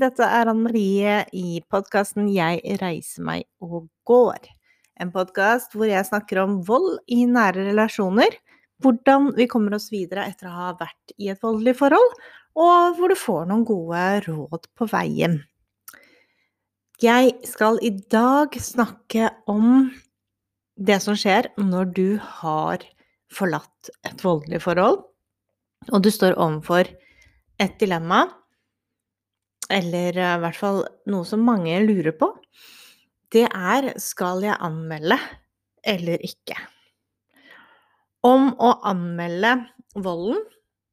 dette er Anne Marie i podkasten Jeg reiser meg og går. En podkast hvor jeg snakker om vold i nære relasjoner, hvordan vi kommer oss videre etter å ha vært i et voldelig forhold, og hvor du får noen gode råd på veien. Jeg skal i dag snakke om det som skjer når du har forlatt et voldelig forhold, og du står overfor et dilemma eller eh, i hvert fall noe som mange lurer på, det er skal jeg anmelde eller ikke? Om å anmelde volden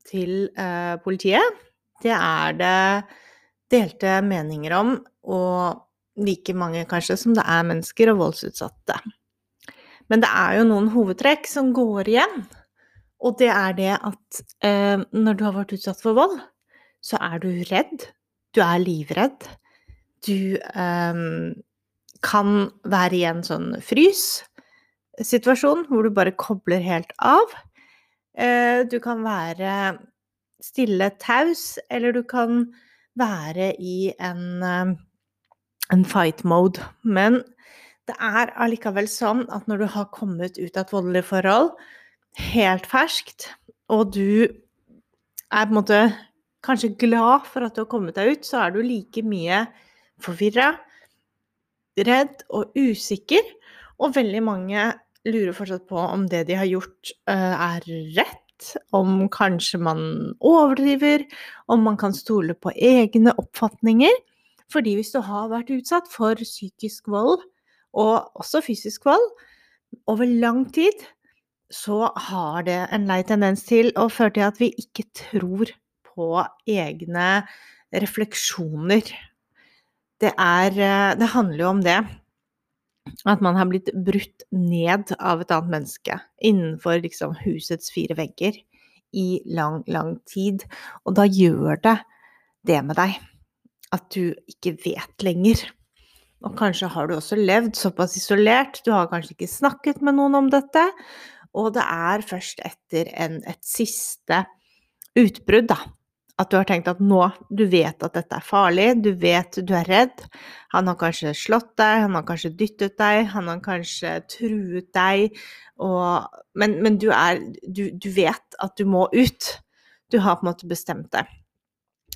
til eh, politiet, det er det delte meninger om, og like mange kanskje som det er mennesker og voldsutsatte. Men det er jo noen hovedtrekk som går igjen, og det er det at eh, når du har vært utsatt for vold, så er du redd du er livredd. Du um, kan være i en sånn frys-situasjon hvor du bare kobler helt av. Uh, du kan være stille taus, eller du kan være i en, uh, en fight mode. Men det er allikevel sånn at når du har kommet ut av et voldelig forhold, helt ferskt, og du er på en måte kanskje glad for at du har kommet deg ut, så er du like mye forvirra, redd og usikker. Og veldig mange lurer fortsatt på om det de har gjort, eh, er rett. Om kanskje man overdriver, om man kan stole på egne oppfatninger. Fordi hvis du har vært utsatt for psykisk vold, og også fysisk vold, over lang tid, så har det en lei tendens til å føre til at vi ikke tror på egne refleksjoner. Det er eh, Det handler jo om det. At man har blitt brutt ned av et annet menneske innenfor liksom husets fire vegger i lang, lang tid. Og da gjør det det med deg at du ikke vet lenger. Og kanskje har du også levd såpass isolert, du har kanskje ikke snakket med noen om dette. Og det er først etter en, et siste utbrudd, da, at du har tenkt at nå Du vet at dette er farlig, du vet du er redd. Han har kanskje slått deg, han har kanskje dyttet deg, han har kanskje truet deg, og, men, men du, er, du, du vet at du må ut. Du har på en måte bestemt deg.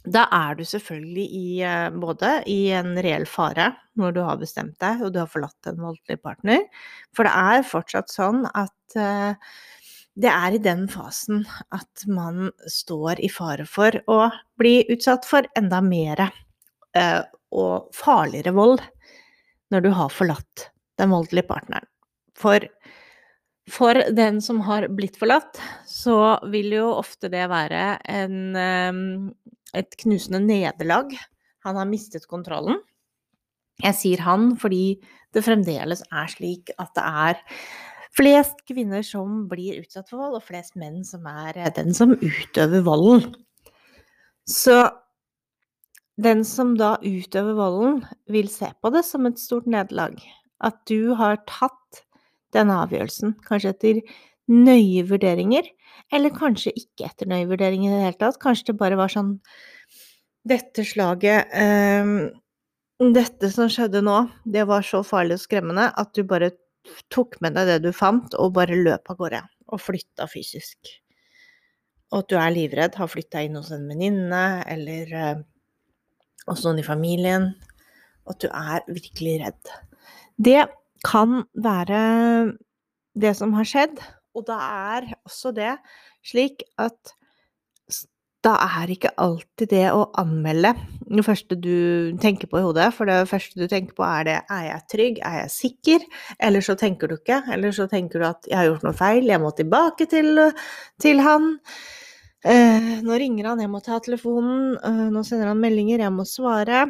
Da er du selvfølgelig i, eh, både i en reell fare når du har bestemt deg og du har forlatt en voldelig partner, for det er fortsatt sånn at uh, det er i den fasen at man står i fare for å bli utsatt for enda mer eh, og farligere vold når du har forlatt den voldelige partneren. For, for den som har blitt forlatt, så vil jo ofte det være en, eh, et knusende nederlag. Han har mistet kontrollen. Jeg sier han fordi det fremdeles er slik at det er flest kvinner som blir utsatt for vold, og flest menn som er eh, den som utøver volden. Så den som da utøver volden, vil se på det som et stort nederlag. At du har tatt denne avgjørelsen, kanskje etter nøye vurderinger, eller kanskje ikke etter nøye vurderinger i det hele tatt. Kanskje det bare var sånn Dette slaget um, Dette som skjedde nå, det var så farlig og skremmende at du bare tok med deg det du fant, og bare løp av gårde. Og flytta fysisk. Og at du er livredd, har flytta inn hos en venninne eller eh, hos noen i familien. Og at du er virkelig redd. Det kan være det som har skjedd, og da er også det slik at da er ikke alltid det å anmelde det første du tenker på i hodet. For det første du tenker på, er det er jeg trygg, er jeg sikker? Eller så tenker du ikke. Eller så tenker du at jeg har gjort noe feil, jeg må tilbake til, til han. Eh, nå ringer han, jeg må ta telefonen. Eh, nå sender han meldinger, jeg må svare.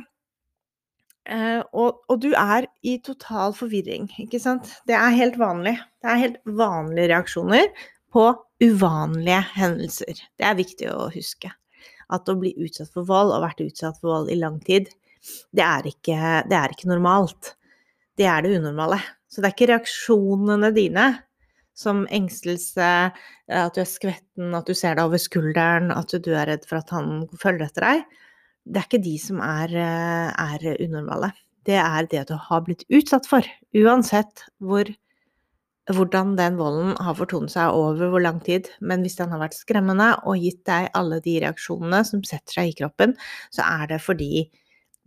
Eh, og, og, du er i total forvirring, ikke sant? Det er helt vanlig. Det er helt vanlige reaksjoner på uvanlige hendelser. Det er viktig å huske. At å bli utsatt for vold, og vært utsatt for vold i lang tid, det er ikke, det er ikke normalt. Det er det unormale. Så det er ikke reaksjonene dine som engstelse, at du er skvetten, at du ser deg over skulderen, at du er redd for at han følger etter deg. det er ikke de som er, er unormale. Det er det du har blitt utsatt for, uansett hvor hvordan den volden har fortonet seg over hvor lang tid, men hvis den har vært skremmende og gitt deg alle de reaksjonene som setter seg i kroppen, så er det fordi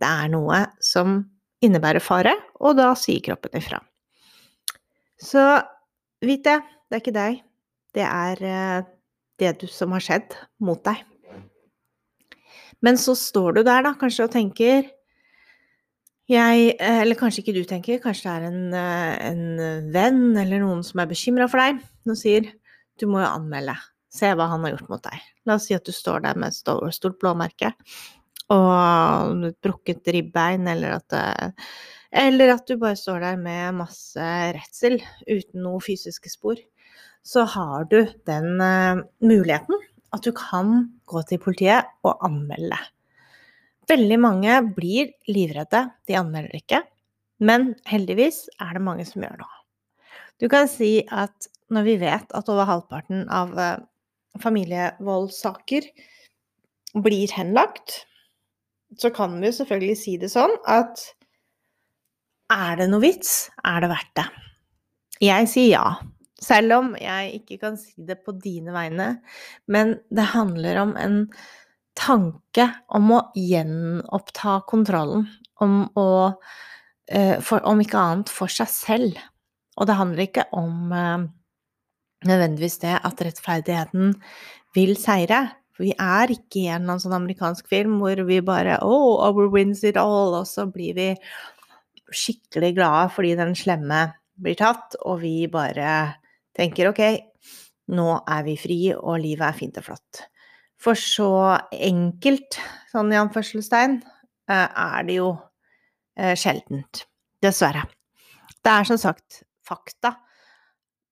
det er noe som innebærer fare, og da sier kroppen ifra. Så vit det, det er ikke deg, det er eh, det du som har skjedd mot deg. Men så står du der da, kanskje, og tenker jeg eh, Eller kanskje ikke du tenker, kanskje det er en, eh, en venn eller noen som er bekymra for deg, som sier du må jo anmelde. Se hva han har gjort mot deg. La oss si at du står der med et stort blåmerke og et brukket ribbein, eller at, eh, eller at du bare står der med masse redsel uten noen fysiske spor. Så har du den muligheten at du kan gå til politiet og anmelde. Veldig mange blir livredde, de anmelder ikke. Men heldigvis er det mange som gjør noe. Du kan si at når vi vet at over halvparten av eh, familievoldssaker blir henlagt, så kan vi selvfølgelig si det sånn at er det noe vits? Er det verdt det? Jeg sier ja. Selv om jeg ikke kan si det på dine vegne. Men det handler om en tanke om å gjenoppta kontrollen, om å eh, for, Om ikke annet for seg selv. Og det handler ikke om eh, nødvendigvis det at rettferdigheten vil seire. For vi er ikke i en sånn amerikansk film hvor vi bare Oh, overwins wins it all. Og så blir vi skikkelig glade fordi den slemme blir tatt, og vi bare tenker ok, nå er vi fri, og livet er fint og flott. For så enkelt, sånn i anførselstegn, eh, er det jo eh, sjeldent. Dessverre. Det er som sagt fakta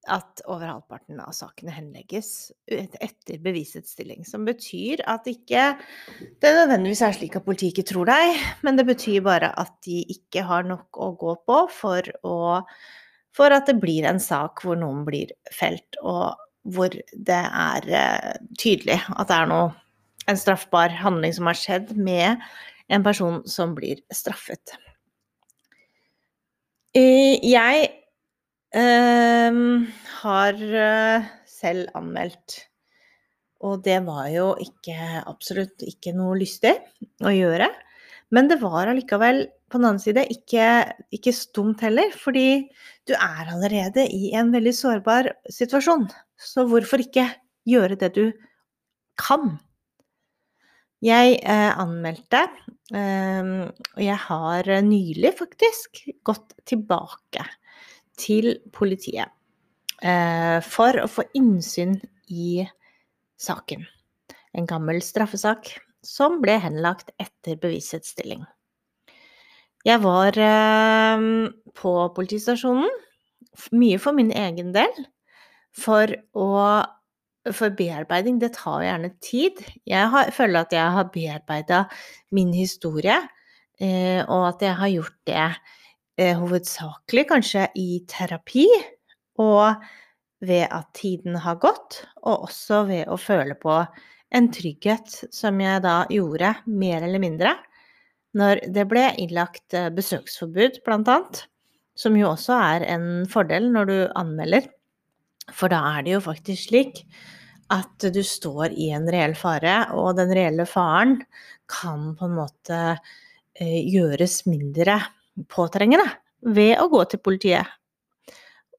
at over halvparten av sakene henlegges etter bevisets stilling. Som betyr at ikke det nødvendigvis er slik at politiet ikke tror deg, men det betyr bare at de ikke har nok å gå på for, å, for at det blir en sak hvor noen blir felt. Og hvor det er eh, tydelig at det er noe, en straffbar handling som har skjedd med en person som blir straffet. Jeg øh, har eh, selv anmeldt, og det var jo ikke, absolutt ikke noe lystig å gjøre. Men det var allikevel på den annen side ikke, ikke stumt heller, fordi du er allerede i en veldig sårbar situasjon. Så hvorfor ikke gjøre det du kan? Jeg eh, anmeldte, eh, og jeg har nylig faktisk gått tilbake til politiet eh, for å få innsyn i saken. En gammel straffesak som ble henlagt etter bevisets stilling. Jeg var eh, på politistasjonen, mye for min egen del, for å For bearbeiding, det tar gjerne tid. Jeg har, føler at jeg har bearbeida min historie, eh, og at jeg har gjort det eh, hovedsakelig kanskje i terapi, og ved at tiden har gått, og også ved å føle på en trygghet som jeg da gjorde, mer eller mindre, når det ble innlagt eh, besøksforbud, blant annet, som jo også er en fordel når du anmelder. For da er det jo faktisk slik at du står i en reell fare, og den reelle faren kan på en måte eh, gjøres mindre påtrengende ved å gå til politiet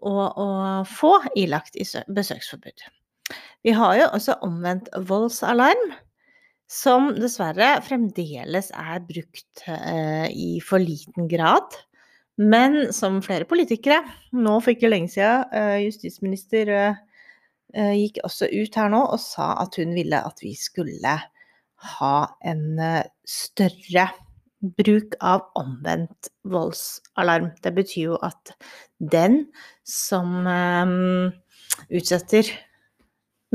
og, og få ilagt besøksforbud. Vi har jo også omvendt voldsalarm, som dessverre fremdeles er brukt eh, i for liten grad. Men som flere politikere Nå for ikke lenge siden, eh, justisminister eh, eh, gikk også ut her nå og sa at hun ville at vi skulle ha en større bruk av omvendt voldsalarm. Det betyr jo at den som utsetter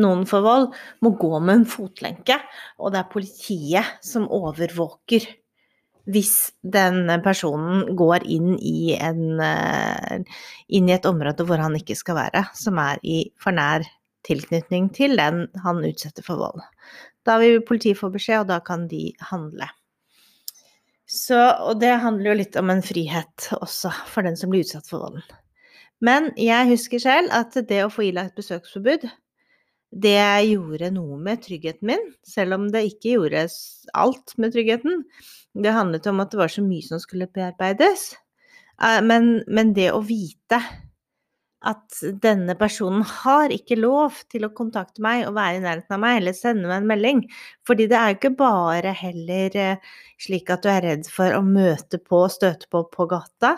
noen for vold, må gå med en fotlenke, og det er politiet som overvåker hvis den personen går inn i, en, eh, inn i et område hvor han ikke skal være, som er i for nær tilknytning til den han utsetter for vold. Da vil politiet få beskjed, og da kan de handle. Så, og det handler jo litt om en frihet også, for den som blir utsatt for volden. Men jeg husker selv at det å få ilagt besøksforbud, det gjorde noe med tryggheten min, selv om det ikke gjorde alt med tryggheten. Det handlet om at det var så mye som skulle bearbeides. Eh, men, men det å vite at denne personen har ikke lov til å kontakte meg og være i nærheten av meg, eller sende meg en melding. Fordi det er jo ikke bare heller eh, slik at du er redd for å møte på, og støte på på gata.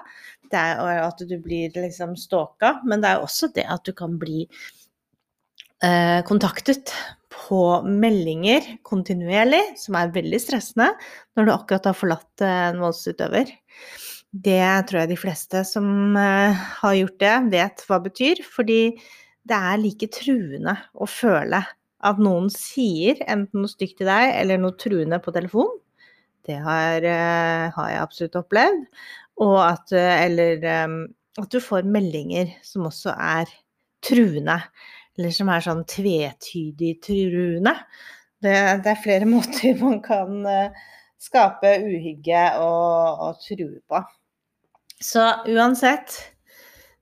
Det er at du blir liksom stalka, men det er også det at du kan bli eh, kontaktet på meldinger kontinuerlig, som er veldig stressende når du akkurat har forlatt eh, en voldsutøver. Det tror jeg de fleste som eh, har gjort det, vet hva det betyr. Fordi det er like truende å føle at noen sier enten noe stygt til deg eller noe truende på telefon. Det har, eh, har jeg absolutt opplevd. Og at, eller at du får meldinger som også er truende. Eller som er sånn tvetydig truende. Det, det er flere måter man kan skape uhygge og, og true på. Så uansett,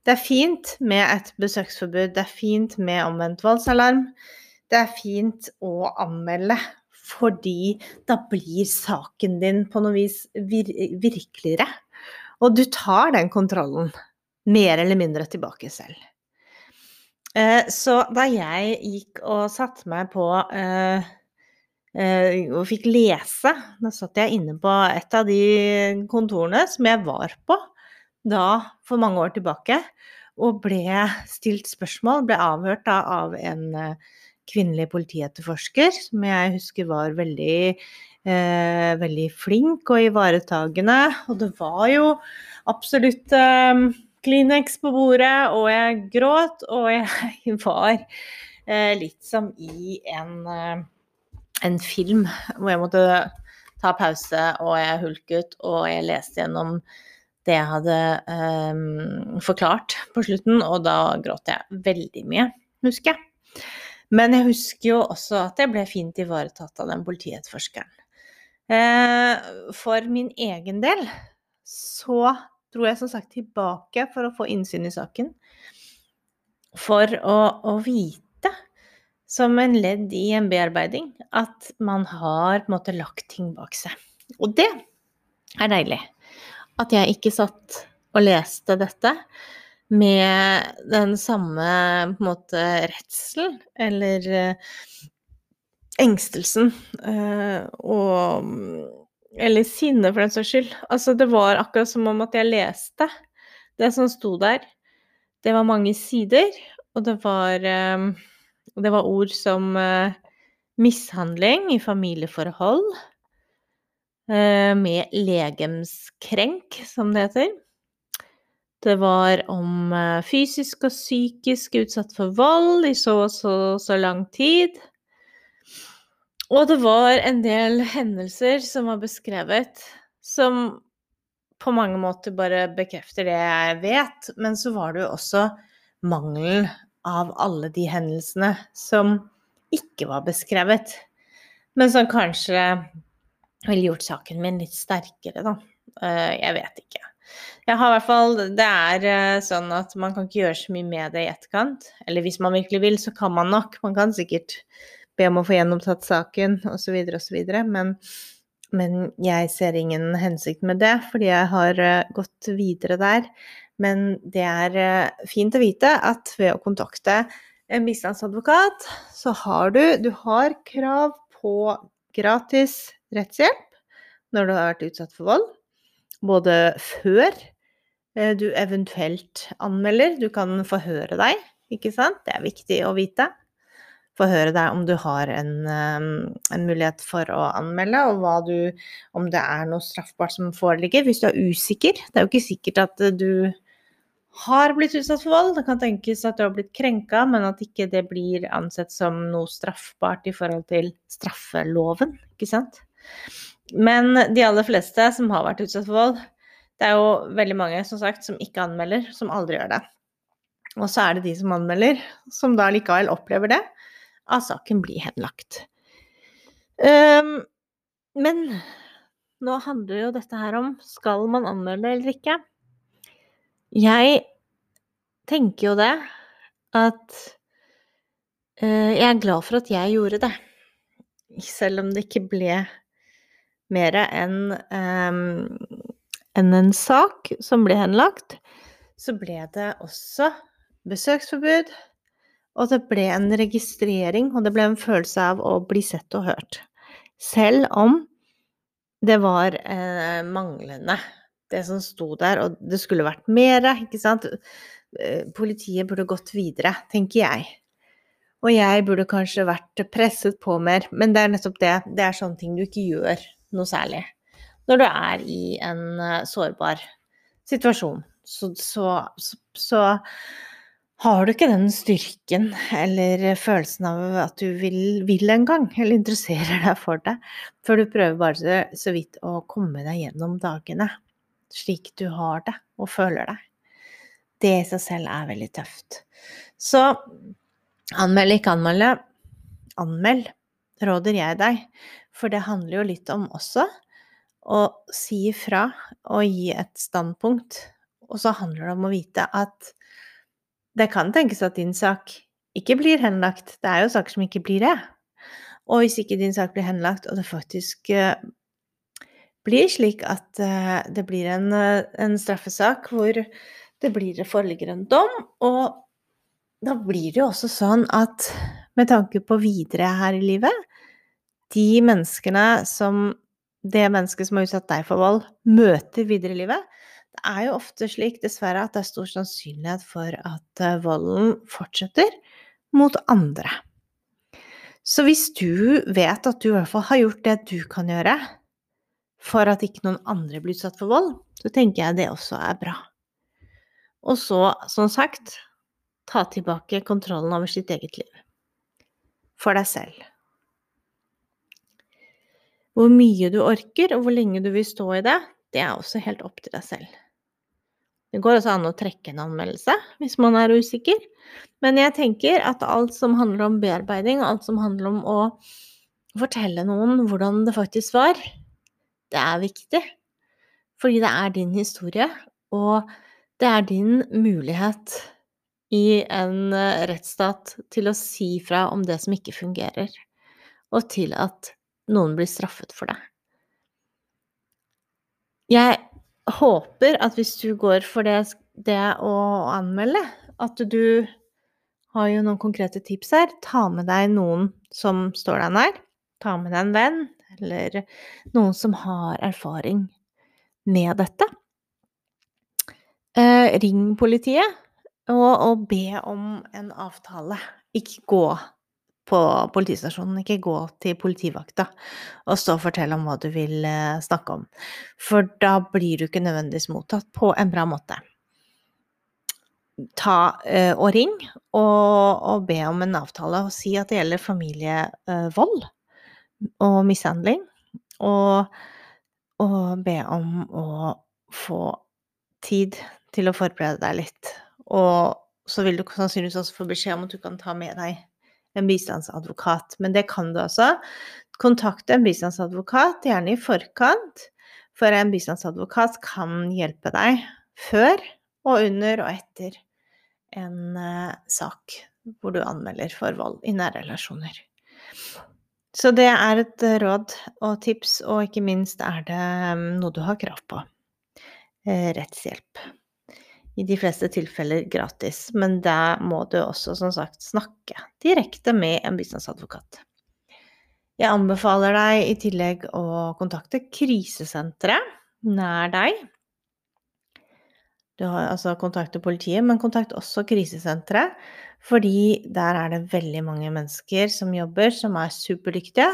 det er fint med et besøksforbud, det er fint med omvendt voldsalarm. Det er fint å anmelde, fordi da blir saken din på noe vis vir virkeligere. Og du tar den kontrollen mer eller mindre tilbake selv. Eh, så da jeg gikk og satte meg på eh, eh, og fikk lese, da satt jeg inne på et av de kontorene som jeg var på da for mange år tilbake og ble stilt spørsmål, ble avhørt da av en kvinnelig politietterforsker som jeg husker var veldig, veldig flink og ivaretagende. Og det var jo absolutt Kleenex på bordet, og jeg gråt, og jeg var eh, litt som i en, eh, en film hvor jeg måtte ta pause, og jeg hulket, og jeg leste gjennom det jeg hadde um, forklart på slutten, og da gråt jeg veldig mye, husker jeg. Men jeg husker jo også at jeg ble fint ivaretatt av den politietterforskeren. Eh, for min egen del så dro jeg som sagt tilbake for å få innsyn i saken. For å, å vite, som en ledd i en bearbeiding, at man har på en måte lagt ting bak seg. Og det er deilig at jeg ikke satt og leste dette med den samme på en måte redselen eller uh, engstelsen uh, og Eller sinne, for den saks skyld. Altså, det var akkurat som om at jeg leste det som sto der. Det var mange sider, og det var, um, det var ord som mishandling i familieforhold Uh, med legemskrenk, som det heter. Det var om uh, fysisk og psykisk utsatt for vold i så og så, så lang tid. Og det var en del hendelser som var beskrevet, som på mange måter bare bekrefter det jeg vet, men så var det jo også mangelen av alle de hendelsene som ikke var beskrevet, men som kanskje ville gjort saken min litt sterkere, da. Eh, jeg vet ikke. Jeg har i hvert fall Det er eh, sånn at man kan ikke gjøre så mye med det i etterkant. Eller hvis man virkelig vil, så kan man nok. Man kan sikkert be om å få gjenopptatt saken osv. osv. Men, men jeg ser ingen hensikt med det, fordi jeg har eh, gått videre der. Men det er fint å vite at ved å kontakte en bistandsadvokat, så har du, du har krav på gratis rettshjelp når du har vært utsatt for vold. Både før eh, du eventuelt anmelder. Du kan forhøre deg, ikke sant? Det er viktig å vite. Forhøre deg om du har en, eh, en mulighet for å anmelde, og du, om det er noe straffbart som foreligger. Hvis du er usikker. Det er jo ikke sikkert at du har blitt utsatt for vold. Det kan tenkes at du har blitt krenka, men at ikke det blir ansett som noe straffbart i forhold til straffeloven, ikke sant. Men de aller fleste som har vært utsatt for vold, det er jo veldig mange som sagt som ikke anmelder, som aldri gjør det. Og så er det de som anmelder, som da likevel opplever det, at saken blir henlagt. Um, men nå handler jo dette her om skal man anmelde eller ikke. Jeg tenker jo det at uh, jeg er glad for at jeg gjorde det. Selv om det ikke ble mer enn um, enn en sak som ble henlagt, så ble det også besøksforbud, og det ble en registrering, og det ble en følelse av å bli sett og hørt. Selv om det var eh, manglende, det som sto der, og det skulle vært mer, ikke sant. Eh, politiet burde gått videre, tenker jeg. Og jeg burde kanskje vært presset på mer, men det er nettopp det. Det er sånne ting du ikke gjør noe særlig når du er i en uh, sårbar situasjon. Så, så, så, så, har du ikke den styrken eller følelsen av at du vil, vil en gang, eller interesserer deg for det, før du prøver bare så vidt å komme deg gjennom dagene slik du har det og føler deg. Det i seg selv er veldig tøft. Så anmeld, ikke anmelde. Anmeld, råder jeg deg. For det handler jo litt om også å si ifra og gi et standpunkt. Og så handler det om å vite at det kan tenkes at din sak ikke blir henlagt. Det er jo saker som ikke blir det. Og hvis ikke din sak blir henlagt, og det faktisk uh, blir slik at uh, det blir en, uh, en, straffesak hvor det blir, foreligger en dom, og da blir det jo også sånn at med tanke på videre her i livet, de menneskene som det mennesket som har utsatt deg for vold, møter videre i livet, det er jo ofte slik, dessverre, at det er stor sannsynlighet for at eh, volden fortsetter mot andre. Så hvis du vet at du i hvert fall har gjort det du kan gjøre for at ikke noen andre blir utsatt for vold, så tenker jeg det også er bra. Og så, som sagt, ta tilbake kontrollen over sitt eget liv. For deg selv. Hvor mye du orker, og hvor lenge du vil stå i det, det er også helt opp til deg selv. Det går også an å trekke en anmeldelse hvis man er usikker. Men jeg tenker at alt som handler om bearbeiding, alt som handler om å fortelle noen hvordan det faktisk var, det er viktig. Fordi det er din historie, og det er din mulighet i en eh, rettsstat til å si fra om det som ikke fungerer, og til at noen blir straffet for det. Jeg håper at hvis du går for det, det å anmelde, at du har jo noen konkrete tips her. Ta med deg noen som står deg nær. Ta med deg en venn, eller noen som har erfaring med dette. Eh, ring politiet og, og be om en avtale. Ikke gå på politistasjonen. Ikke gå til politivakta og stå og fortelle om hva du vil eh, snakke om. For da blir du ikke nødvendigvis mottatt på en bra måte. Ta uh, og ring og, og, be om en avtale og si at det gjelder familievold uh, og mishandling. Og, og be om å få tid til å forberede deg litt. Og så vil du sannsynligvis også få beskjed om at du kan ta med deg en bistandsadvokat. Men det kan du altså. Kontakte en bistandsadvokat, gjerne i forkant, for en bistandsadvokat kan hjelpe deg før og under og etter en uh, sak hvor du anmelder for vold i nære relasjoner. Så det er et råd og tips, og ikke minst er det um, noe du har krav på. Uh, rettshjelp i de fleste tilfeller gratis, men da må du også som sagt snakke direkte med en bistandsadvokat. Jeg anbefaler deg i tillegg å kontakte krisesenteret nær deg. Du har altså kontakte politiet, men kontakt også krisesenteret, fordi der er det veldig mange mennesker som jobber, som er superdyktige,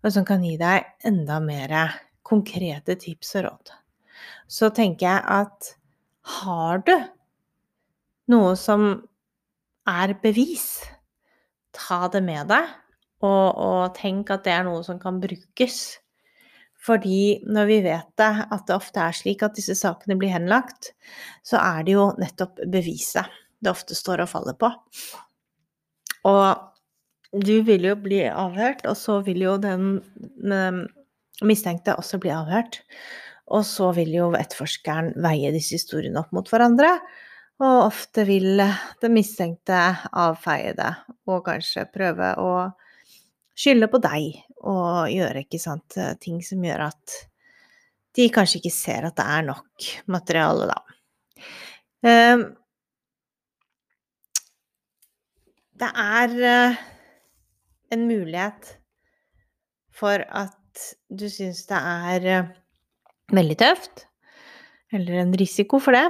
og som kan gi deg enda mer konkrete tips og råd. Så tenker jeg at har du noe som er bevis, ta det med deg, og, og tenk at det er noe som kan brukes. Fordi når vi vet det, at det ofte er slik at disse sakene blir henlagt, så er det jo nettopp beviset det ofte står og faller på. Og du vil jo bli avhørt, og så vil jo den mistenkte også bli avhørt. Og så vil jo etterforskeren veie disse historiene opp mot hverandre. Og ofte vil den mistenkte avfeie det, og kanskje prøve å skylde på deg og gjøre sant, ting som gjør at de kanskje ikke ser at det er nok materiale, da. Ehm, det er eh, en mulighet for at du syns det er eh, veldig tøft, eller en risiko for det,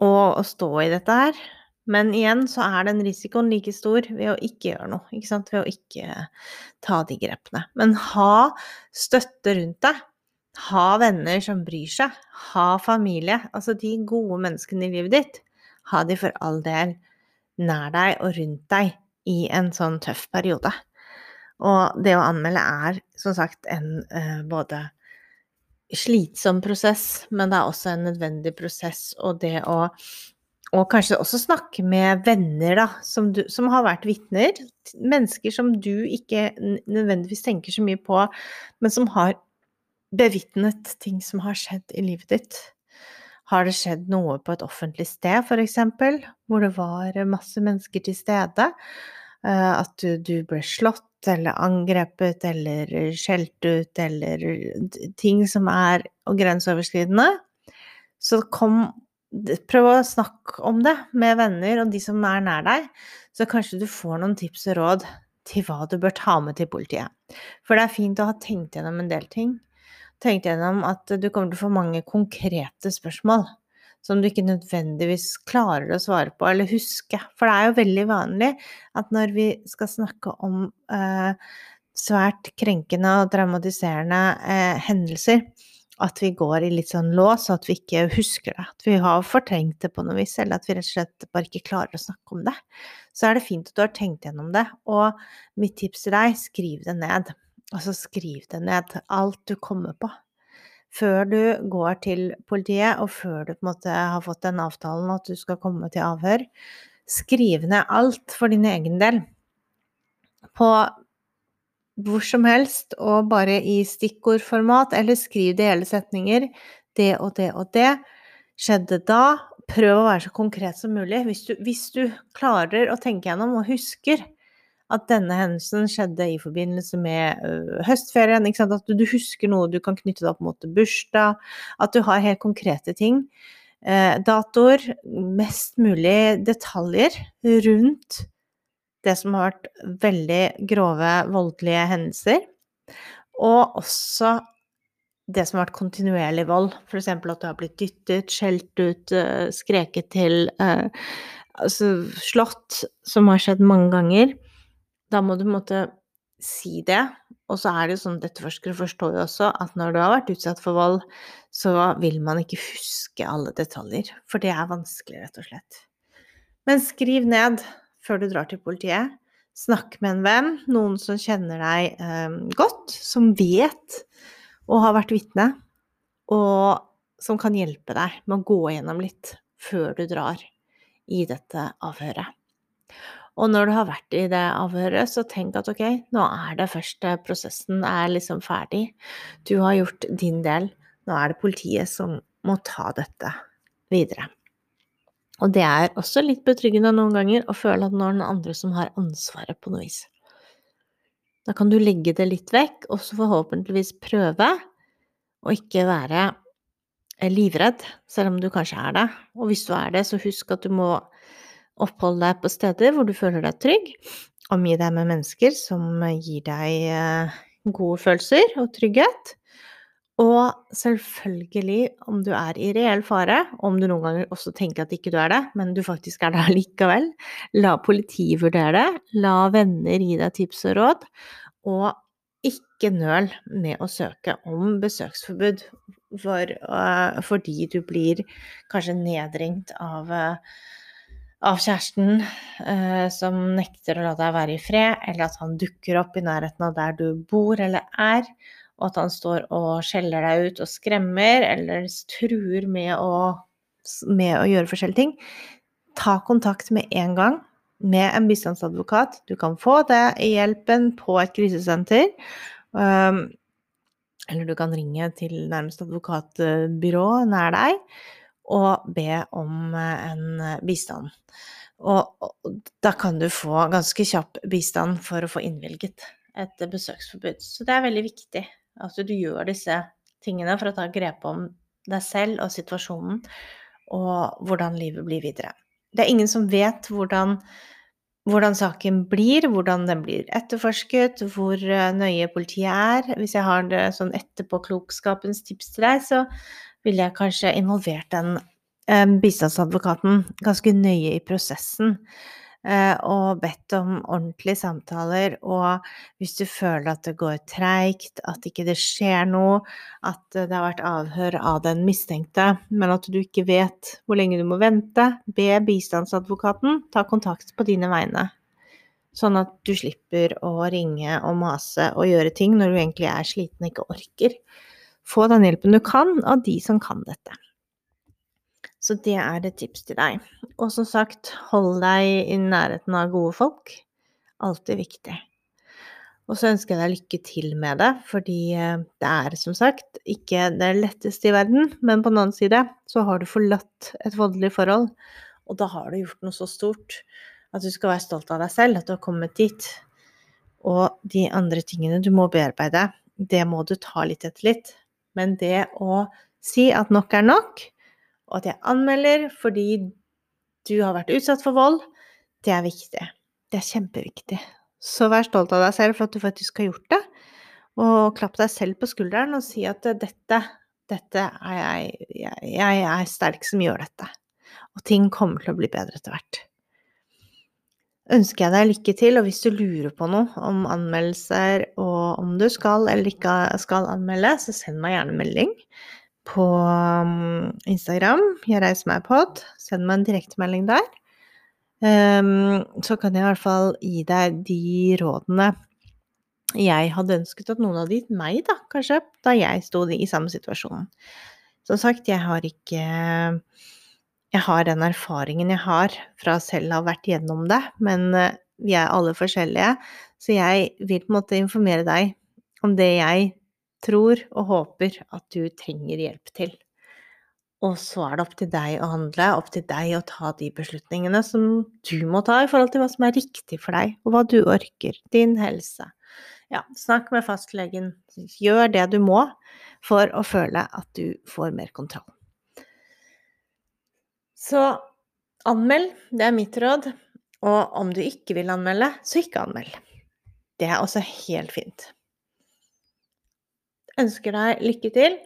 å, å stå i dette her. Men igjen så er den risikoen like stor ved å ikke gjøre noe, ikke sant, ved å ikke ta de grepene. Men ha støtte rundt deg. Ha venner som bryr seg. Ha familie. Altså de gode menneskene i livet ditt. Ha de for all del nær deg og rundt deg i en sånn tøff periode. Og det å anmelde er som sagt en uh, både slitsom prosess, men det er også en nødvendig prosess. Og det å og kanskje også snakke med venner da, som, du, som har vært vitner. Mennesker som du ikke nødvendigvis tenker så mye på, men som har bevitnet ting som har skjedd i livet ditt. Har det skjedd noe på et offentlig sted, f.eks., hvor det var masse mennesker til stede? Eh, at du, du ble slått eller angrepet eller skjelt ut eller ting som er grenseoverskridende, så kom Prøv å snakke om det med venner og de som er nær deg, så kanskje du får noen tips og råd til hva du bør ta med til politiet. For det er fint å ha tenkt gjennom en del ting. Tenkt gjennom at du kommer til å få mange konkrete spørsmål som du ikke nødvendigvis klarer å svare på eller huske. For det er jo veldig vanlig at når vi skal snakke om eh, svært krenkende og dramatiserende eh, hendelser, at vi går i litt sånn lås, og at vi ikke husker det. At vi har fortrengt det på noe vis, eller at vi rett og slett bare ikke klarer å snakke om det. Så er det fint at du har tenkt gjennom det. Og mitt tips til deg, skriv det ned. Altså skriv det ned, alt du kommer på før du går til politiet, og før du på en måte har fått den avtalen at du skal komme til avhør, skriv ned alt for din egen del. På hvor som helst, og bare i stikkordformat, eller skriv det i hele setninger. Det og det og det skjedde da. Prøv å være så konkret som mulig. Hvis du, hvis du klarer å tenke gjennom og husker at denne hendelsen skjedde i forbindelse med uh, høstferien. At du, du, husker noe du kan knytte det opp mot bursdag. At du har helt konkrete ting. Uh, datoer. Mest mulig detaljer rundt det som har vært veldig grove, voldelige hendelser. Og også det som har vært kontinuerlig vold. F.eks. at du har blitt dyttet, skjelt ut, uh, skreket til, altså slått, som har skjedd mange ganger. Da må du måte si det. Og så er det jo sånn dette etterforskere forstår jo også at når du har vært utsatt for vold, så vil man ikke huske alle detaljer. For det er vanskelig, rett og slett. Men skriv ned før du drar til politiet. Snakk med en venn, noen som kjenner deg eh, godt, som vet og har vært vitne, og som kan hjelpe deg med å gå gjennom litt før du drar i dette avhøret. Og når du har vært i det avhøret, så tenk at ok, nå er det første prosessen er liksom ferdig. Du har gjort din del. Nå er det politiet som må ta dette videre. Og det er også litt betryggende noen ganger å føle at nå er det den andre som har ansvaret på noe vis. Da kan du legge det litt vekk, og så forhåpentligvis prøve å ikke være livredd, selv om du kanskje er det. Og hvis du er det, så husk at du må Opphold deg på steder hvor du føler deg trygg. Omgi deg med mennesker som gir deg eh, gode følelser og trygghet. Og selvfølgelig, om du er i reell fare, om du noen ganger også tenker at ikke du er det, men du faktisk er det likevel, la politiet vurdere det, la venner gi deg tips og råd, og ikke nøl med å søke om besøksforbud for, uh, fordi du blir kanskje nedringt av uh, av kjæresten eh, som nekter å la deg være i fred, eller at han dukker opp i nærheten av der du bor eller er, og at han står og skjeller deg ut og skremmer eller truer med å, med å gjøre forskjellige ting, ta kontakt med en gang med en bistandsadvokat. Du kan få det i hjelpen på et krisesenter. Um, Eller du kan ringe til nærmeste advokatbyrå nær deg og be om en bistand. Og, da kan du få ganske kjapp bistand for å få innvilget et besøksforbud. Så det er veldig viktig at du gjør disse tingene for å ta grep om deg selv og situasjonen, og hvordan livet blir videre. Det er ingen som vet hvordan, hvordan saken blir, hvordan den blir etterforsket, hvor nøye politiet er. Hvis jeg har det sånn etterpåklokskapens tips til deg, så ville jeg kanskje involvert den bistandsadvokaten ganske nøye i prosessen. Eh, og bedt om ordentlige samtaler. Og hvis du føler at det går treigt, at ikke det skjer noe, at det har vært avhør av den mistenkte, men at du ikke vet hvor lenge du må vente, be bistandsadvokaten ta kontakt på dine vegne. Sånn at du slipper å ringe og mase og gjøre ting når du egentlig er sliten og ikke orker. Få den hjelpen du kan av de som kan dette. Så det er et tips til deg. Og som sagt, hold deg i nærheten av gode folk. Alltid viktig. Og så ønsker jeg deg lykke til med det, fordi eh, det er som sagt ikke det letteste i verden, men på den annen side så har du forlatt et voldelig forhold, og da har du gjort noe så stort at du skal være stolt av deg selv, at du har kommet dit. Og de andre tingene du må bearbeide, det må du ta litt etter litt. Men det å si at nok er nok, og at jeg anmelder fordi du har vært utsatt for vold, det er viktig. Det er kjempeviktig. Så vær stolt av deg selv for at du faktisk har gjort det, og klapp deg selv på skulderen og si at dette, dette er jeg, jeg, jeg er sterk som gjør dette. Og ting kommer til å bli bedre etter hvert. Ønsker jeg deg lykke til, og hvis du lurer på noe om anmeldelser og om du skal eller ikke skal anmelde, så send meg gjerne melding på um, Instagram. Jeg reiser meg pod. Send meg en direktemelding der. Um, så kan jeg i hvert fall gi deg de rådene jeg hadde ønsket at noen hadde gitt meg, da, kanskje, da jeg sto i samme situasjon. Som sagt, jeg har ikke Jeg har den erfaringen jeg har fra selv å ha vært gjennom det, men eh, vi er alle forskjellige, så jeg vil på en måte informere deg om det jeg tror og håper at du trenger hjelp til. Og så er det opp til deg å handle, opp til deg å ta de beslutningene som du må ta i forhold til hva som er riktig for deg, og hva du orker, din helse. Ja, snakk med fastlegen, gjør det du må for å føle at du får mer kontroll. Så anmeld, det er mitt råd. Og om du ikke vil anmelde, så ikke anmeld. Det er også helt fint ønsker deg lykke til.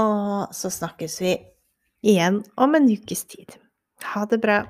Og så snakkes vi igjen om en ukes tid. Ha det bra.